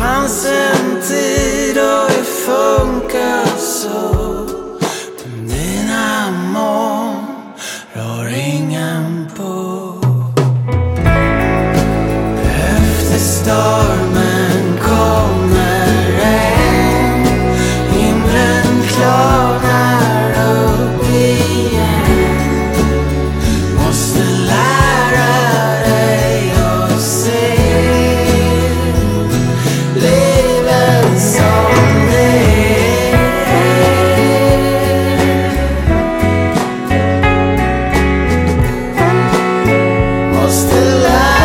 fanns en tid då vi funkar så still alive.